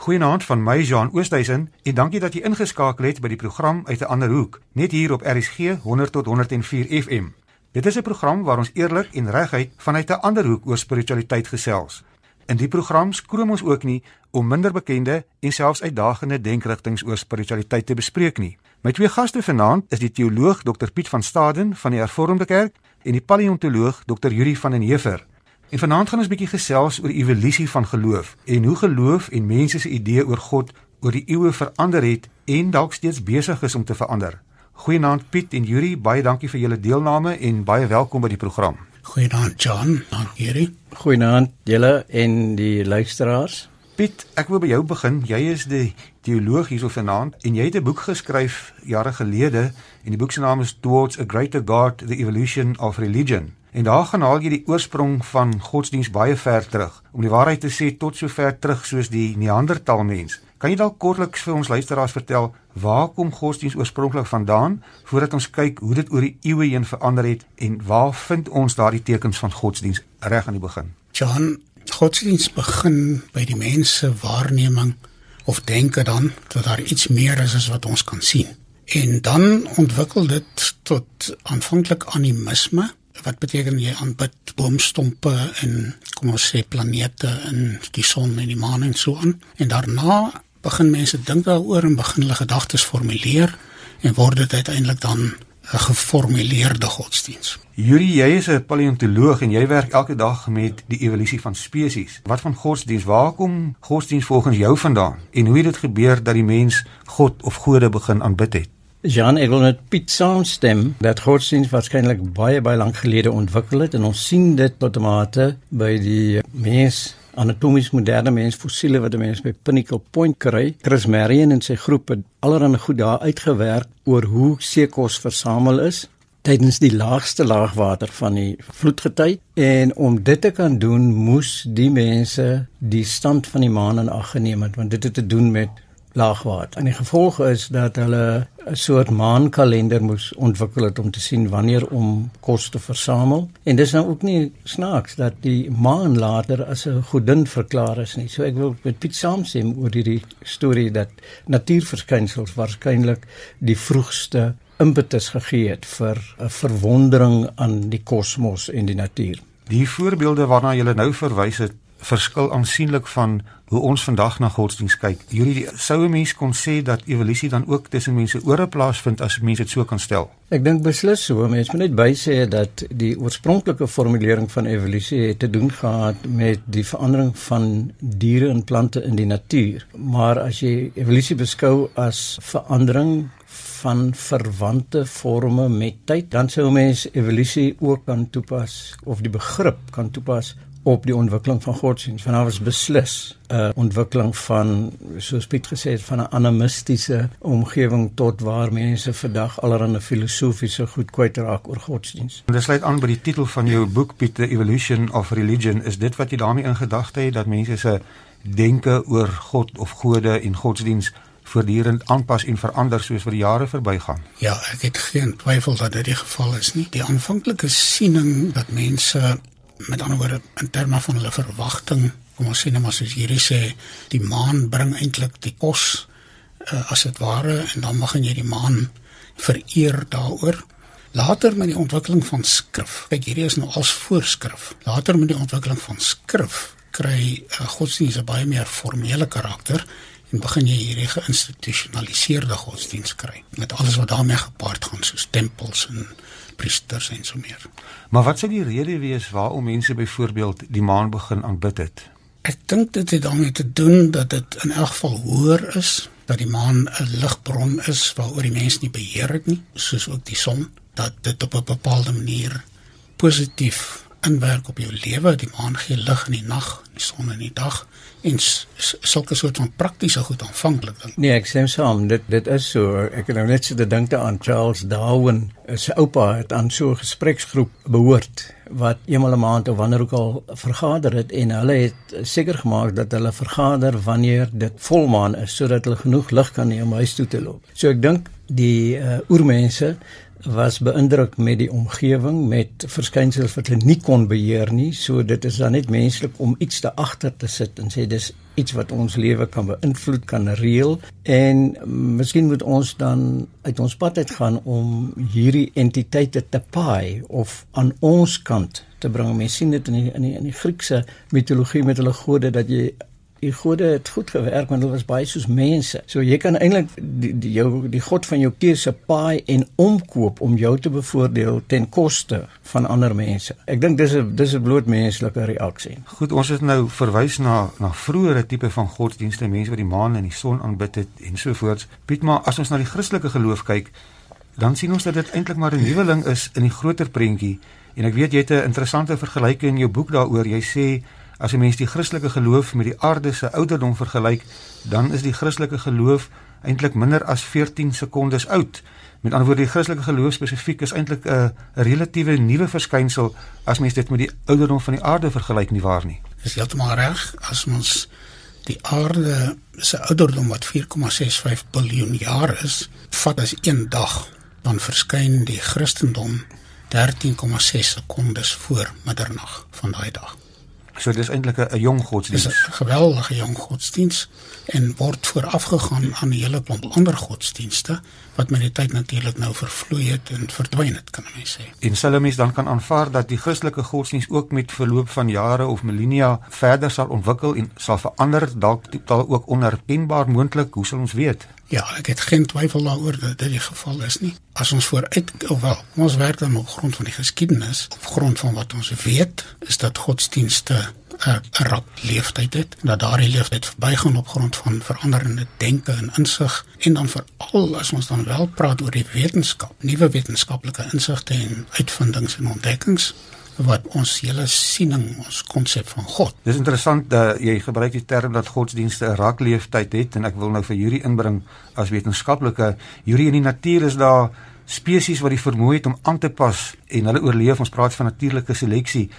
Goeienaand van my Jean Oosthuizen en dankie dat jy ingeskakel het by die program uit 'n ander hoek, net hier op RSG 100 tot 104 FM. Dit is 'n program waar ons eerlik en reguit vanuit 'n ander hoek oor spiritualiteit gesels. In die program skroom ons ook nie om minder bekende en selfs uitdagende denkrigtinge oor spiritualiteit te bespreek nie. My twee gaste vanaand is die teoloog Dr Piet van Staden van die Hervormde Kerk en die paleontoloog Dr Yuri van den Heever. En vanaand gaan ons 'n bietjie gesels oor die evolusie van geloof en hoe geloof en mense se idee oor God oor die eeue verander het en dalk steeds besig is om te verander. Goeienaand Piet en Yuri, baie dankie vir julle deelname en baie welkom by die program. Goeienaand John, dankie Yuri. Goeienaand julle en die luisteraars. Piet, ek wil by jou begin. Jy is die teoloog hierso vanaand en jy het 'n boek geskryf jare gelede en die boek se naam is Towards a Greater God: The Evolution of Religion. En daar gaan haal jy die oorsprong van godsdiens baie ver terug. Om die waarheid te sê tot so ver terug soos die Neandertal mens. Kan jy dalk kortliks vir ons luisteraars vertel waar kom godsdiens oorspronklik vandaan voordat ons kyk hoe dit oor die eeue heen verander het en waar vind ons daardie tekens van godsdiens reg aan die begin? John, godsdiens begin by die mense waarneming of denke dan dat daar iets meer is as wat ons kan sien. En dan ontwikkel dit tot aanvanklik animisme wat beteken jy aanbid boomstompe en kom ons sê planete en die son en die maan en so aan en daarna begin mense dink daaroor en begin hulle gedagtes formuleer en word dit uiteindelik dan 'n geformuleerde godsdiens. Yuri, jy is 'n paleontoloog en jy werk elke dag met die evolusie van spesies. Wat van godsdiens? Waar kom godsdiens volgens jou vandaan? En hoe het dit gebeur dat die mens God of gode begin aanbid het? Jan, ek wil met Piet saamstem dat godsdienst waarskynlik baie baie lank gelede ontwikkel het en ons sien dit tot 'n mate by die mens anatomies moderne mens fossiele wat mense by Pinnacle Point kry. Chris Marion en sy groep het allerhande goed daar uitgewerk oor hoe seekos versamel is tydens die laagste laagwater van die vloedgety en om dit te kan doen moes die mense die stand van die maan in ag geneem het want dit het te doen met laagwater. En die gevolg is dat hulle 'n soort maankalender moes ontwikkel het om te sien wanneer om kos te versamel. En dis nou ook nie snaaks dat die maan later as 'n godin verklaar is nie. So ek wil met Piet saamstem oor hierdie storie dat natuurverskynsels waarskynlik die vroegste impetus gegee het vir 'n verwondering aan die kosmos en die natuur. Die voorbeelde waarna jy nou verwys het, verskil aansienlik van hoe ons vandag na godsdiens kyk. Hierdie sou 'n mens kon sê dat evolusie dan ook tussen mense ore plaasvind as mense dit so kan stel. Ek dink beslis so. Mense moet net bysê dat die oorspronklike formulering van evolusie het te doen gehad met die verandering van diere en plante in die natuur. Maar as jy evolusie beskou as verandering van verwante forme met tyd, dan sou mens evolusie ook kan toepas of die begrip kan toepas op die ontwikkeling van godsdienst. Vanaf is beslis 'n uh, ontwikkeling van soos Piet gesê het van 'n animistiese omgewing tot waar mense vandag allerlei filosofiese goed kwyt raak oor godsdienst. En dit sluit aan by die titel van jou boek Piet the Evolution of Religion. Is dit wat jy daarmee in gedagte het dat mense se denke oor God of gode en godsdienst voortdurend aanpas en verander soos wat die jare verbygaan? Ja, ek het geen twyfel dat dit die geval is nie. Die aanvanklike siening dat mense met ander woorde in terme van hulle verwagting kom ons sê net maar soos hierdie sê die maan bring eintlik die kos uh, as dit ware en dan mag jy die maan vereer daaroor later met die ontwikkeling van skrif kyk hierdie is nou als voorskrif later met die ontwikkeling van skrif kry uh, godsdienst 'n baie meer formele karakter en begin jy hierdie geïnstitusionaliseerde godsdienst kry met alles wat daarmee gepaard gaan soos tempels en priesters en so meer. Maar wat sou die rede wees waarom mense byvoorbeeld die maan begin aanbid het? Ek dink dit het daarmee te doen dat dit in elk geval hoër is, dat die maan 'n ligbron is waaroor die mens nie beheer het nie, soos ook die son, dat dit op 'n bepaalde manier positief inwerk op jou lewe. Die maan gee lig in die nag, die son in die dag en sulke soort van praktiese goed aanvanklik dink. Nee, ek sê saam, dit dit is so. Ek het nou net so te dink aan Charles Darwin. Sy oupa het aan so 'n gespreksgroep behoort wat eenmal 'n maand of wanneer ook al vergader het en hulle het seker gemaak dat hulle vergader wanneer dit volmaan is sodat hulle genoeg lig kan hê om huis toe te loop. So ek dink die uh, oormense was beïndruk met die omgewing, met verskynsels wat hulle nie kon beheer nie. So dit is dan net menslik om iets te agter te sit en sê dis iets wat ons lewe kan beïnvloed, kan reël en miskien moet ons dan uit ons pad uit gaan om hierdie entiteite te paai of aan ons kant te bring. Mens sien dit in die, in die in die Griekse mitologie met hulle gode dat jy die gode het goed gewerk want hulle was baie soos mense. So jy kan eintlik die, die jou die god van jou keuse paai en omkoop om jou te bevoordeel ten koste van ander mense. Ek dink dis 'n dis 'n bloot menslike reaksie. Goed, ons het nou verwys na na vroeëre tipe van godsdienste, mense wat die maan en die son aanbid het en so voort. Piet, maar as ons na die Christelike geloof kyk, dan sien ons dat dit eintlik maar 'n nuweling is in die groter prentjie. En ek weet jy het 'n interessante vergelyking in jou boek daaroor. Jy sê As 'n mens die Christelike geloof met die aarde se ouderdom vergelyk, dan is die Christelike geloof eintlik minder as 14 sekondes oud. Met ander woorde, die Christelike geloof spesifiek is eintlik 'n relatiewe nuwe verskynsel as mens dit met die ouderdom van die aarde vergelyk nie waar nie. Dis heeltemal reg. As ons die aarde se ouderdom wat 4,65 biljoen jaar is, vat as een dag, dan verskyn die Christendom 13,6 sekondes voor middernag van daai dag. So dis eintlik 'n jong godsdienst. Dis 'n geweldige jong godsdienst en word voorafgegaan aan 'n hele klomp ander godsdienste wat met die tyd natuurlik nou vervloei het en verdwyn het, kan mens sê. En Salomies dan kan aanvaar dat die Christelike godsdienst ook met verloop van jare of millennia verder sal ontwikkel en sal verander, dalk totaal ook onherkenbaar moontlik, hoe sal ons weet? Ja, ek het geen twyfel daaroor dat dit die geval is nie. As ons vooruit of wel, ons werk dan op grond van die geskiedenis, op grond van wat ons weet, is dat godsdienste 'n rap leeftyd het, dat daardie leeftyd verbygaan op grond van veranderende denke en insig en dan veral as ons dan wel praat oor die wetenskap, nuwe wetenskaplike insigte en uitvindings en ontdekkings wat ons hele siening, ons konsep van God. Dis interessant dat jy gebruik die term dat godsdienste 'n rakleeftyd het en ek wil nou vir Yuri inbring as wetenskaplike Yuri in die natuur is daar spesies wat die vermoë het om aan te pas en hulle oorleef. Ons praat van natuurlike seleksie.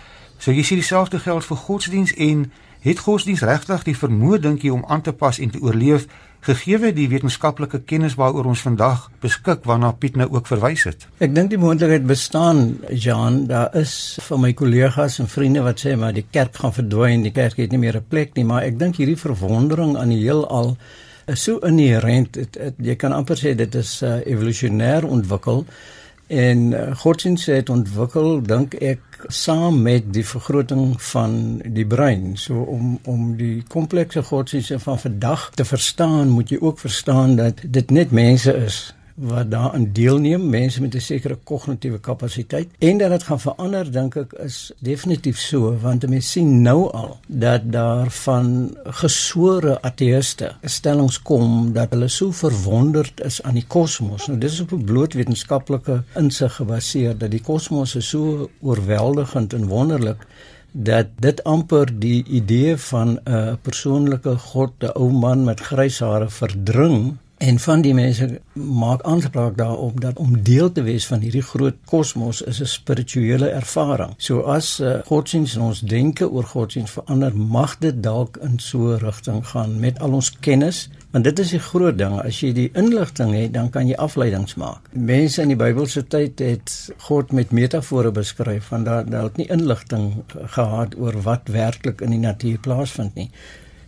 So jy sien dieselfde geld vir godsdiens en het godsdiens regtig die vermoë dink jy om aan te pas en te oorleef gegee die wetenskaplike kennis waaroor ons vandag beskik waarna Piet nou ook verwys het. Ek dink die moontlikheid bestaan, Jean, daar is van my kollegas en vriende wat sê maar die kerk gaan verdwyn, die kerk het nie meer 'n plek nie, maar ek dink hierdie verwondering aan die heelal is so inherent. Jy kan amper sê dit is uh, evolusionêr ontwikkel en uh, godsdienst het ontwikkel dink ek saam met die vergroting van die brein. So om om die komplekse godsdienste van vandag te verstaan, moet jy ook verstaan dat dit net mense is wat daaraan deelneem, mense met 'n sekere kognitiewe kapasiteit en dat dit gaan verander dink ek is definitief so want mense sien nou al dat daar van gesore ateëste stellings kom dat hulle so verwonderd is aan die kosmos. Nou dis op 'n bloot wetenskaplike insig gebaseer dat die kosmos so oorweldigend en wonderlik dat dit amper die idee van 'n persoonlike god, 'n ou man met grys hare verdring En van die mense maak aanspraak daarop dat om deel te wees van hierdie groot kosmos is 'n spirituele ervaring. So as uh, godsdienst ons denke oor godsdienst verander, mag dit dalk in so 'n rigting gaan met al ons kennis, want dit is die groot ding. As jy die inligting het, dan kan jy afleidings maak. Mense in die Bybelse tyd het God met metafore beskryf van dat hulle nie inligting gehad oor wat werklik in die natuur plaasvind nie.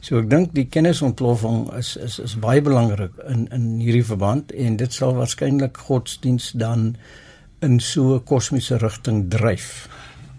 So ek dink die kennisontploffing is is is baie belangrik in in hierdie verband en dit sal waarskynlik godsdiens dan in so 'n kosmiese rigting dryf.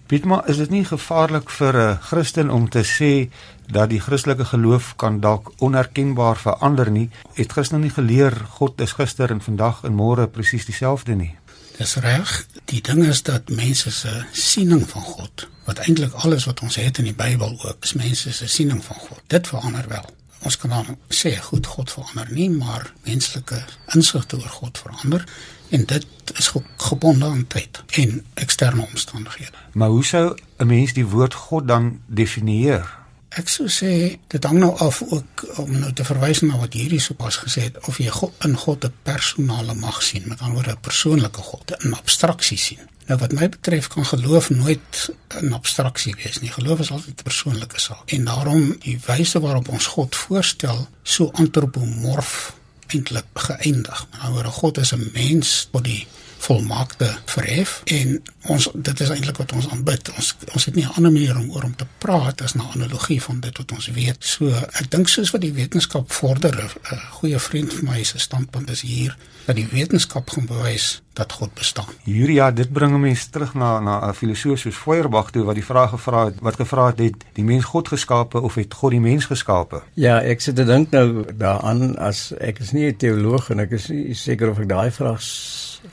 Pietma, is dit nie gevaarlik vir 'n Christen om te sê dat die Christelike geloof kan dalk onherkenbaar verander nie? Het Christene nie geleer God is gister en vandag en môre presies dieselfde nie? Dis reg. Die ding is dat mense se siening van God, wat eintlik alles wat ons het in die Bybel ook, is mense se siening van God. Dit verander wel. Ons kan dan sê goed God verander nie, maar menslike insigte oor God verander en dit is gebonde aan tyd en eksterne omstandighede. Maar hoe sou 'n mens die woord God dan definieer? Ek sou sê dit hang nou af ook om nou te verwys na wat hierdie sopas gesê het of jy God in God 'n personale mag sien, met ander woorde 'n persoonlike God, 'n abstraksie sien. Nou wat my betref kan geloof nooit 'n abstraksie wees nie. Geloof is altyd 'n persoonlike saak. En daarom die wyse waarop ons God voorstel, so antropomorf eintlik geëindig. Met ander woorde God is 'n mens tot die volmaakte verhef en ons dit is eintlik wat ons aanbid. Ons ons het nie 'n ander manier om oor om te praat as 'n analogie van dit wat ons weet. So ek dink soos wat die wetenskap vorder, 'n goeie vriend van my se standpunt is hier dat die wetenskap gaan bewys dat God bestaan. Julia, dit bring mense terug na na 'n filosoof soos Feuerbach toe wat die vraag gevra het, wat gevra het, het die mens God geskape of het God die mens geskape? Ja, ek sit te dink nou daaraan as ek is nie 'n teoloog en ek is nie seker of ek daai vraag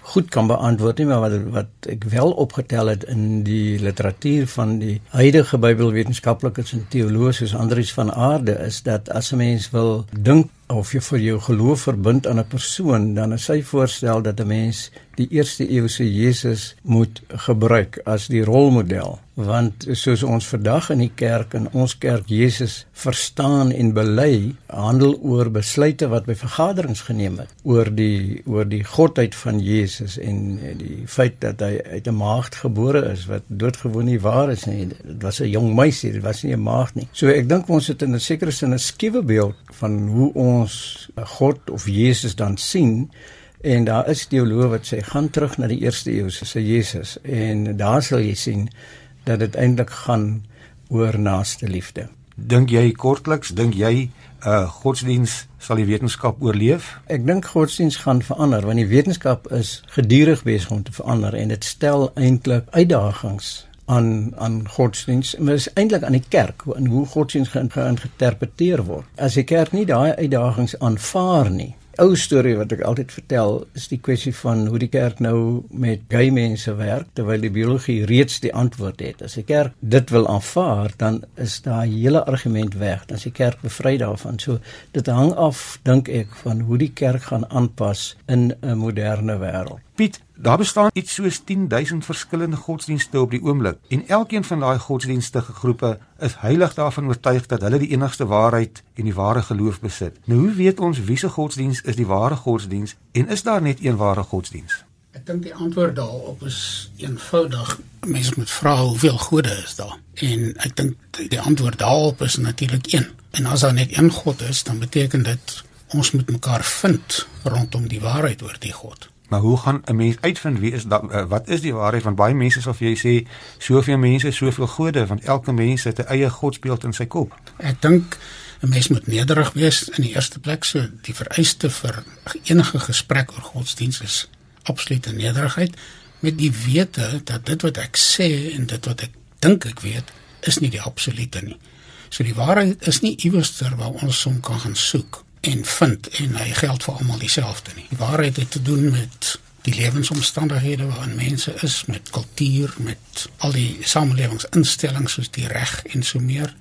goed kan beantwoord nie, maar wat wat ek wel opgetel het in die literatuur van die huidige Bybelwetenskaplikes en teoloë soos Andries van Aarde is dat as 'n mens wil dink of jy vir jou geloof verbind aan 'n persoon, dan is sy voorstel dat 'n mens die eerste eeuse Jesus moet gebruik as die rolmodel. Want soos ons vandag in die kerk en ons kerk Jesus verstaan en bely handel oor besluite wat by vergaderings geneem het oor die oor die godheid van Jesus en die feit dat hy uit 'n maagd gebore is wat doodgewoon nie waar is nie. Dit was 'n jong meisie dit was nie 'n maagd nie. So ek dink ons het in 'n sekere sin 'n skiewe beeld van hoe ons God of Jesus dan sien En daar is teoloë wat sê gaan terug na die eerste eeu se Jesus en daar sal jy sien dat dit eintlik gaan oor naaste liefde. Dink jy kortliks, dink jy uh, godsdiens sal die wetenskap oorleef? Ek dink godsdiens gaan verander want die wetenskap is gedurig besig om te verander en dit stel eintlik uitdagings aan aan godsdiens, maar is eintlik aan die kerk en hoe godsdiens geïnterpreteer word. As die kerk nie daai uitdagings aanvaar nie, ou storie wat ek altyd vertel is die kwessie van hoe die kerk nou met gay mense werk terwyl die biologie reeds die antwoord het. As die kerk dit wil aanvaar, dan is daai hele argument weg. Dan is die kerk bevry daarvan. So dit hang af dink ek van hoe die kerk gaan aanpas in 'n moderne wêreld. Piet, daar bestaan iets soos 10000 verskillende godsdienste op die oomblik en elkeen van daai godsdienstige groepe is heilig daarvan oortuig dat hulle die enigste waarheid en die ware geloof besit. Nou hoe weet ons wiese godsdiens is die ware godsdiens en is daar net een ware godsdiens? Ek dink die antwoord daarop is eenvoudig. Mense moet vra hoeveel gode is daar? En ek dink die antwoord daarop is natuurlik een. En as daar net een God is, dan beteken dit ons moet mekaar vind rondom die waarheid oor die God. Maar hoe gaan 'n mens uitvind wie is dat uh, wat is die waarheid van baie mense sal vir jy sê soveel mense soveel gode want elke mens het 'n eie godsbeeld in sy kop. Ek dink 'n mens moet nederig wees in die eerste plek so die vereiste vir enige gesprek oor godsdiens is absolute nederigheid met die wete dat dit wat ek sê en dit wat ek dink ek weet is nie die absolute nie. So die waarheid is nie iewers ter waar ons hom kan gaan soek en vind en hy geld vir almal dieselfde nie. Die waarheid het te doen met die lewensomstandighede waarin mense is, met kultuur, met al die samelewingsinstellings soos die reg en so meer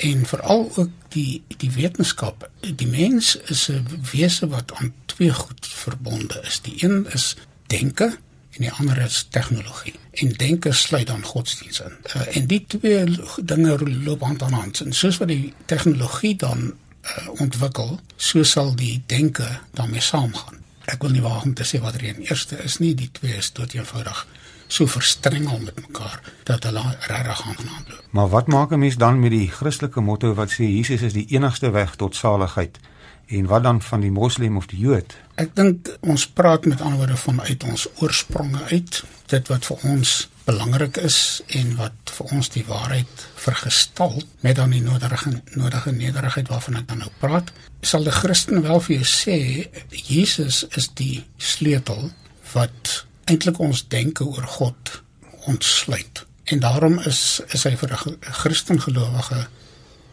en veral ook die die wetenskap. Die mens is 'n wese wat aan twee goed verbonde is. Die een is denke en die ander is tegnologie. En denke sluit dan godsdienst in. Uh, en die twee dinge loop hand aan hand. En soos wat die tegnologie dan uh, ontwikkel, so sal die denke daarmee saamgaan. Ek wil nie waag om te sê wat die eerste is nie, die twee is tot eenvoudig so verstrengel met mekaar dat hulle regtig aan aanloop. Maar wat maak 'n mens dan met die Christelike motto wat sê Jesus is die enigste weg tot saligheid? En wat dan van die moslim of die Jood? Ek dink ons praat met ander woorde vanuit ons oorspronge uit, dit wat vir ons belangrik is en wat vir ons die waarheid vergestal met dan die nodige nodige nederigheid waarvan ek dan nou praat, sal die Christen wel vir jou sê Jesus is die sleutel wat eintlik ons denke oor God ontsluit. En daarom is is hy vir 'n Christen gelowige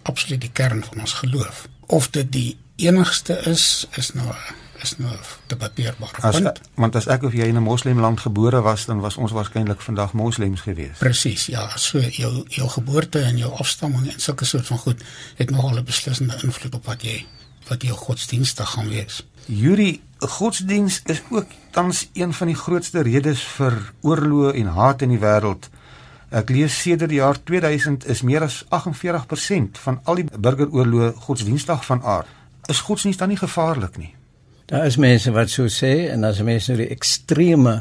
absoluut die kern van ons geloof. Of dit die enigste is is nou is nou debatteerbaar. As, want as ek of jy in 'n moslimland gebore was, dan was ons waarskynlik vandag moslems geweest. Presies, ja, so jou jou geboorte en jou afstamming en sulke soort van goed het nogal 'n beslissende invloed op wat jy wat jou godsdienstig gaan wees. Yuri, godsdiens is ook tans een van die grootste redes vir oorlog en haat in die wêreld. Ek lees sedert die jaar 2000 is meer as 48% van al die burgeroorloë godsdienstig van aard is godsdienst dan nie gevaarlik nie? Daar is mense wat so sê en as mense nou die ekstreme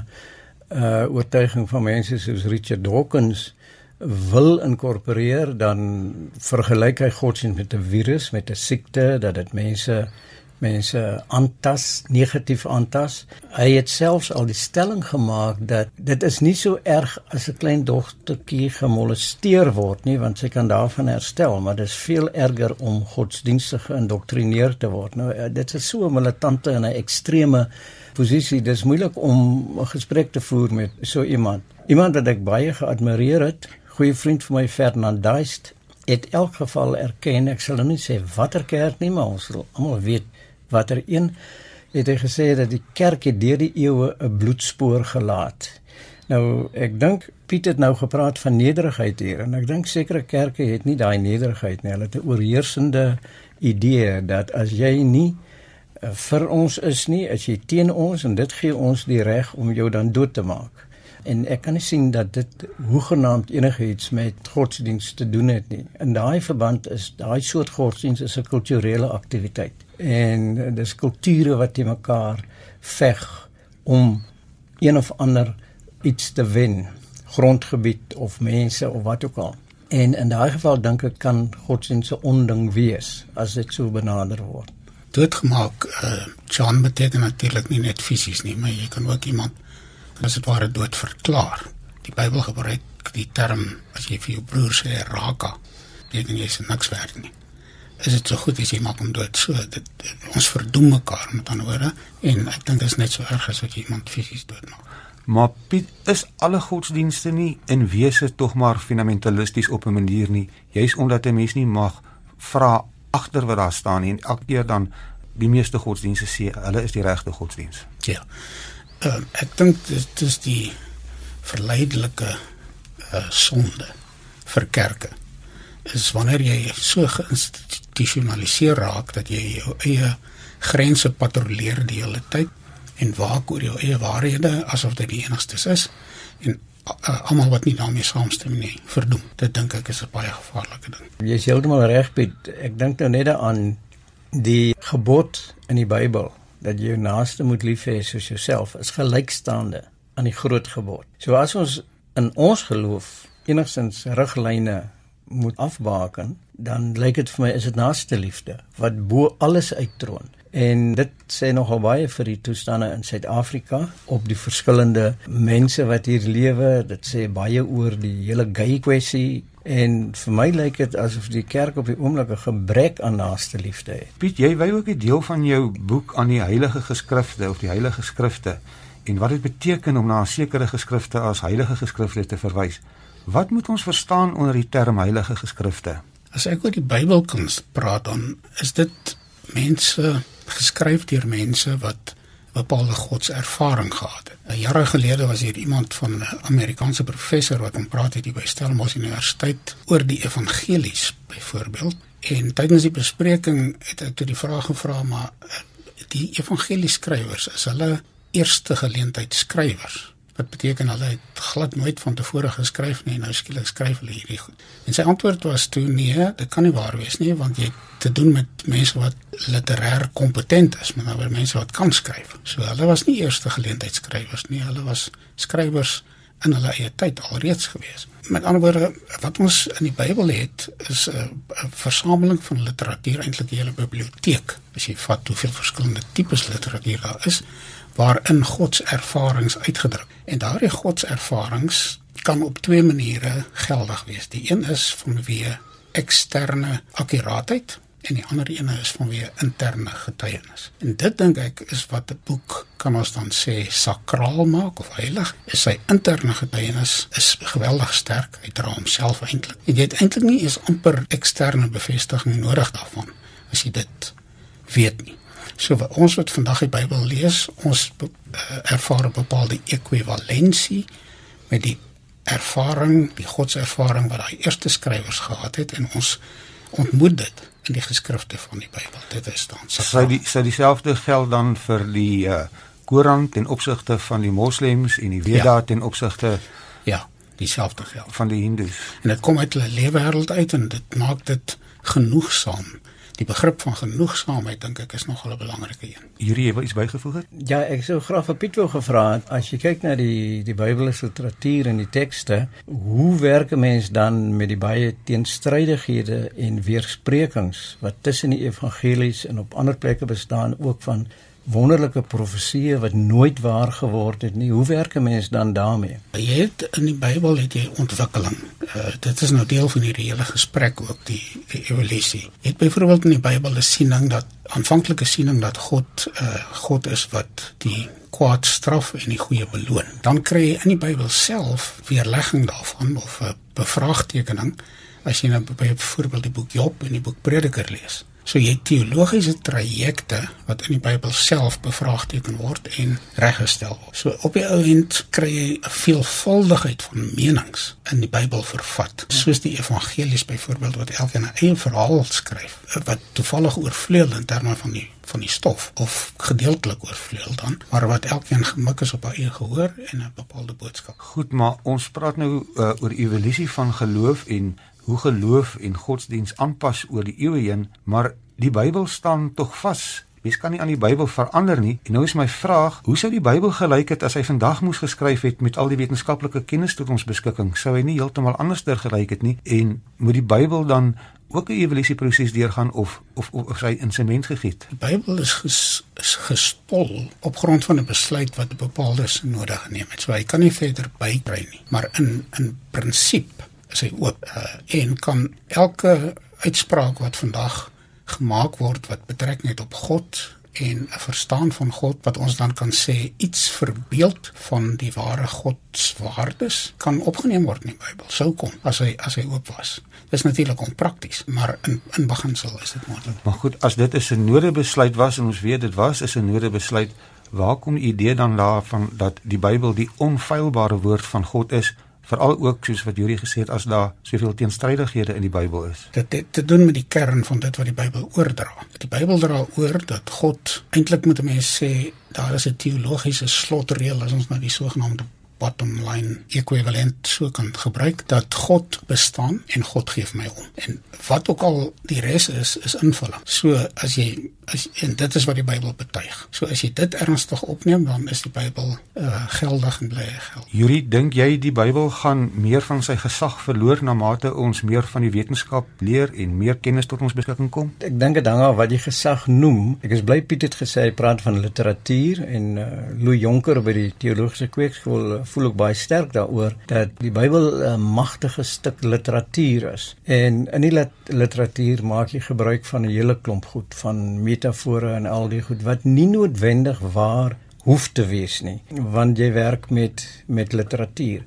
uh oortuiging van mense soos Richard Dawkins wil inkorporeer dan vergelyk hy godsdienst met 'n virus, met 'n siekte dat dit mense mense aantas, negatief aantas. Hy het selfs al die stelling gemaak dat dit is nie so erg as 'n klein dogtertjie gemolesteer word nie, want sy kan daarvan herstel, maar dit is veel erger om godsdienstig geïndoktrineer te word. Nou eh, dit is so 'n militante en 'n ekstreme posisie. Dis moeilik om 'n gesprek te voer met so iemand. Iemand wat ek baie geadmireer het, goeie vriend van my Fernand Duist, het elk geval erken, ek sal nou nie sê watter kerk nie, maar ons sal almal weet watter een het hy gesê dat die kerk het deur die eeue 'n bloedspoor gelaat. Nou ek dink Piet het nou gepraat van nederigheid hier en ek dink sekere kerke het nie daai nederigheid nie. Hulle het 'n oorheersende idee dat as jy nie uh, vir ons is nie, as jy teen ons en dit gee ons die reg om jou dan dood te maak. En ek kan nie sien dat dit hoegenaamd enigiets met godsdienst te doen het nie. In daai verband is daai soort godsdienst 'n kulturele aktiwiteit en dis kulture wat te mekaar veg om een of ander iets te wen grondgebied of mense of wat ook al. En in daai geval dink ek kan godsdienst se onding wees as dit so benader word. Doodgemaak uh, John beteken natuurlik nie net fisies nie maar jy kan ook iemand as dit ware dood verklaar die Bybel gebruik die term as jy vir jou broer sê raka beteken jy is niks werd nie is dit so goed as jy maak hom dood. So dit, dit ons verdoem mekaar met ander woorde en ek dink dit is net so erg as wat jy iemand fisies doodmaak. Maar Piet is alle godsdienste nie in wese tog maar fundamentalisties op 'n manier nie? Juis omdat 'n mens nie mag vra agter wat daar staan nie en elke keer dan die meeste godsdienste sê hulle is die regte godsdiens ja. Uh, ek dink dit is die verleidelike uh, sonde vir kerke is wanneer jy so geïnstitu geïnstitusionaliseer raak dat jy jou eie grense patrolleer die hele tyd en waak oor jou eie waarhede asof dit die enigstes is en almal wat nie daarmee saamstem nie verdoem. Dit dink ek is 'n baie gevaarlike ding. Jy is heeltemal reg Piet. Ek dink nou net aan die gebod in die Bybel dat jy jou naaste moet lief hê soos jouself is gelykstaande aan die groot gebod. So as ons in ons geloof enigstens riglyne moet afbaken, dan lyk dit vir my is dit naaste liefde wat bo alles uittroon. En dit sê nogal baie vir die toestande in Suid-Afrika op die verskillende mense wat hier lewe. Dit sê baie oor die hele gay kwessie en vir my lyk dit asof die kerk op die oomblik 'n gebrek aan naaste liefde het. Piet, jy wy ook 'n deel van jou boek aan die heilige geskrifte of die heilige skrifte en wat dit beteken om na 'n sekere geskrifte as heilige geskrifte te verwys. Wat moet ons verstaan onder die term heilige geskrifte? As ek oor die Bybelkuns praat dan is dit mense geskryf deur mense wat bepaalde godservaring gehad het. Jare gelede was hier iemand van 'n Amerikaanse professor wat hom praat het by Stellenbosch Universiteit oor die evangelies byvoorbeeld. En tydens die bespreking het ek toe die vraag gevra maar die evangelieskrywers is hulle eerste geleentheid skrywers wat beteken hulle het glad nooit van tevore geskryf nie en nou skielik skryf hulle hierdie goed. En sy antwoord was toe nee, dit kan nie waar wees nie want jy te doen met mense wat literêr kompetent is, maar nou mense wat kan skryf. So hulle was nie eerste geleentheidsskrywers nie, hulle was skrywers in hulle eie tyd alreeds gewees. Met ander woorde, wat ons in die Bybel het is 'n versameling van literatuur, eintlik 'n hele biblioteek. As jy vat hoeveel verskillende tipes literatuur daar is, waarin God se ervarings uitgedruk. En daardie God se ervarings kan op twee maniere geldig wees. Die een is vanweë eksterne akkuraatheid en die ander een is vanweë interne getuienis. En dit dink ek is wat 'n boek kan ons dan sê sakraal maak of heilig. Is sy interne getuienis is geweldig sterk. Hy dra homself eintlik. Jy het eintlik nie eens amper eksterne bevestiging nodig daarvan as jy dit weet nie. So ons wat vandag die Bybel lees, ons uh, ervaar 'n bepaalde ekwivalensie met die ervaring, die godservaring wat daai eerste skrywers gehad het en ons ontmoet dit in die geskrifte van die Bybel. Dit is dan so. Sou die sou dieselfde geld dan vir die uh, Koran ten opsigte van die moslems en die Veda ja. ten opsigte ja, dieselfde geld van die hindus. En dit kom uit hulle lewenswêreld uit en dit maak dit genoegsaam die begrip van genoegsaamheid dink ek is nogal 'n belangrike een. Hierdie het iets bygevoeg het? Ja, ek sou graag vir Piet wou gevra het as jy kyk na die die Bybelse literatuur en die tekste, hoe werk 'n mens dan met die baie teenstrydighede en weersprekings wat tussen die evangelies en op ander plekke bestaan ook van wonderlike profesieë wat nooit waar geword het nie. Hoe werk 'n mens dan daarmee? Jy het in die Bybel het jy ontwikkeling. Uh, dit is nou deel van hierdie hele gesprek ook die die evolusie. Jy het byvoorbeeld in die Bybel 'n siening dat aanvanklike siening dat God uh, God is wat die kwaad straf en die goeie beloon. Dan kry jy in die Bybel self weerlegging daarvan of 'n bevraagtekening as jy nou byvoorbeeld die boek Job en die boek Prediker lees. So jy teologiese trajecte wat in die Bybel self bevraagteken word en reggestel word. So op die ou end kry jy 'n veelvuldigheid van menings in die Bybel vervat, soos die evangelies byvoorbeeld wat elkeen 'n eie verhaal skryf wat toevallig oorvleuel in terme van die van die stof of gedeeltelik oorvleuel dan, maar wat elkeen gemik is op haar eie gehoor en 'n bepaalde boodskap. Goed, maar ons praat nou uh, oor evolusie van geloof en hoe geloof en godsdiens aanpas oor die eeue heen, maar die Bybel staan tog vas. Mens kan nie aan die Bybel verander nie. En nou is my vraag, hoe sou die Bybel gelyk het as hy vandag moes geskryf het met al die wetenskaplike kennis tot ons beskikking? Sou hy nie heeltemal anderster gelyk het nie? En moet die Bybel dan ook 'n evolusieproses deurgaan of of of, of sy in sement gegiet? Die Bybel is, ges, is gestol op grond van 'n besluit wat 'n bepaalde nodig geneem het. So hy kan nie verder bykry nie, maar in in prinsip is hy oop uh, en kan elke uitspraak wat vandag gemaak word wat betrekking het op God en 'n verstaan van God wat ons dan kan sê iets verbeeld van die ware God se waardes kan opgeneem word in die Bybel sou kom as hy as hy oop was. Dis natuurlik onprakties, maar in in beginsel is dit moontlik. Maar goed, as dit 'n synode besluit was en ons weet dit was 'n synode besluit, waar kom die idee dan daarvan dat die Bybel die onfeilbare woord van God is? Veral ook soos wat Juri gesê het as daar soveel teenstrydighede in die Bybel is. Dit het te doen met die kern van dit wat die Bybel oordra. Die Bybel dra oor dat God eintlik moet mense sê daar is 'n teologiese slotreël as ons na die sogenaamde bottom line ekwivalent sou kan gebruik dat God bestaan en God gee my om. En wat ook al die res is is invulling. So as jy as en dit is wat die Bybel betuig. So as jy dit ernstig opneem dan is die Bybel uh, geldig en bly geld. Yuri, dink jy die Bybel gaan meer van sy gesag verloor na mate ons meer van die wetenskap leer en meer kennis tot ons beskikking kom? Ek dink dit hang af wat jy gesag noem. Ek is bly Piet het gesê hy praat van literatuur en uh, Louis Jonker by die teologiese kweekskool uh, voel ook baie sterk daaroor dat die Bybel 'n magtige stuk literatuur is. En in die lit literatuur maak jy gebruik van 'n hele klomp goed van metafore en al die goed wat nie noodwendig waar hoef te wees nie, want jy werk met met literatuur.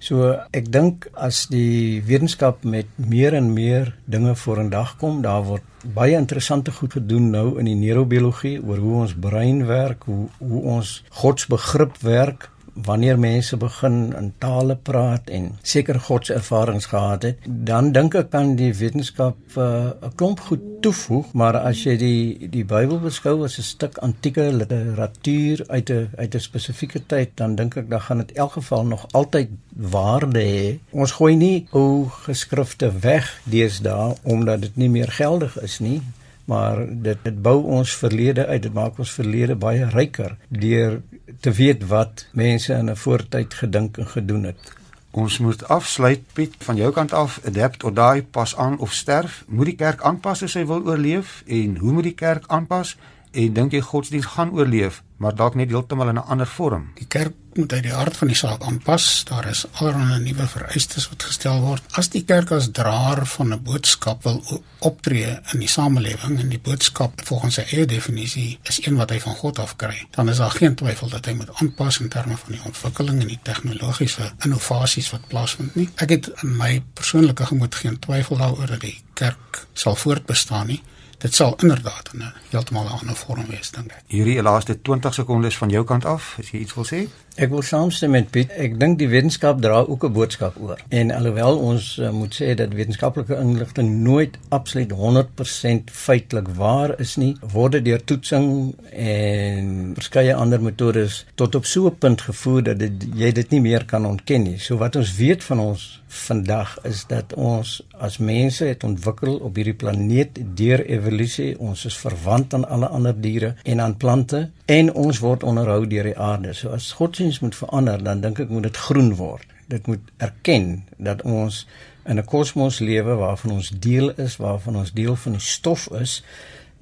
So ek dink as die wetenskap met meer en meer dinge vorendag kom, daar word baie interessante goed gedoen nou in die neurobiologie oor hoe ons brein werk, hoe hoe ons godsbegrip werk wanneer mense begin in tale praat en seker God se ervarings gehad het, dan dink ek kan die wetenskap uh, 'n uh, klomp goed toevoeg, maar as jy die die Bybel beskou as 'n stuk antieke literatuur uit 'n uit 'n spesifieke tyd, dan dink ek dan gaan dit in elk geval nog altyd waarde hê. Ons gooi nie ou geskrifte weg deesdae omdat dit nie meer geldig is nie maar dit dit bou ons verlede uit dit maak ons verlede baie ryker deur te weet wat mense in 'n voortyd gedink en gedoen het. Ons moet afsluit Piet van jou kant af adapt or die pas aan of sterf. Moet die kerk aanpas as hy wil oorleef en hoe moet die kerk aanpas? En dink jy godsdienst gaan oorleef, maar dalk net heeltemal in 'n ander vorm? Die kerk moet uit die hart van die saak aanpas. Daar is allerlei nuwe vereistes wat gestel word. As die kerk as draer van 'n boodskap wil optree in die samelewing en die boodskap volgens sy eie definisie is een wat hy van God af kry, dan is daar geen twyfel dat hy moet aanpas in terme van die ontwikkeling en die tegnologiese innovasies wat plaasvind nie. Ek het in my persoonlike gemoed geen twyfel daaroor dat die kerk sal voortbestaan nie dit sal inderdaad 'n heeltemal 'n ander vorm wees dink ek. Hierdie laaste 20 sekondes van jou kant af, as jy iets wil sê? Ek wil saamstem met Piet. Ek dink die wetenskap dra ook 'n boodskap oor. En alhoewel ons uh, moet sê dat wetenskaplike inligting nooit absoluut 100% feitelik waar is nie, word dit deur toetsing en verskeie ander metodes tot op so 'n punt gevoer dat dit, jy dit nie meer kan ontken nie. So wat ons weet van ons vandag is dat ons as mense het ontwikkel op hierdie planeet deur evolusie, ons is verwant aan alle ander diere en aan plante en ons word onderhou deur die aarde. So as godsdienst moet verander, dan dink ek moet dit groen word. Dit moet erken dat ons in 'n kosmos lewe waarvan ons deel is, waarvan ons deel van die stof is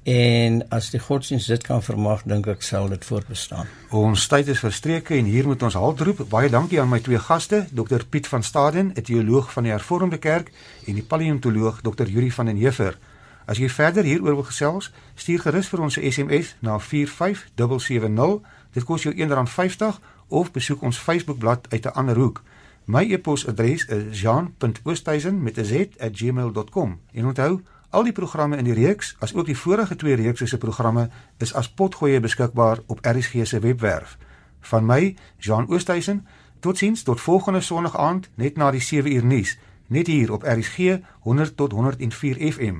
En as die godsdienst dit kan vermag, dink ek sal dit voortbestaan. Ons tyd is verstreke en hier moet ons haltroep. Baie dankie aan my twee gaste, Dr Piet van Staden, 'n teoloog van die Hervormde Kerk, en die paleontoloog Dr Yuri van den Heever. As jy verder hieroor wil gesels, stuur gerus vir ons 'n SMS na 45770. Dit kos jou R1.50 of besoek ons Facebookblad uit 'n ander hoek. My e-posadres is jean.oosthuizen met 'n z@gmail.com. En onthou Al die programme in die reeks, asook die vorige twee reekse se programme, is as potgoeie beskikbaar op RSG se webwerf. Van my, Jean Oosthuizen, totsiens tot volgende Sondag aand net na die 7 uur nuus, net hier op RSG 100 tot 104 FM.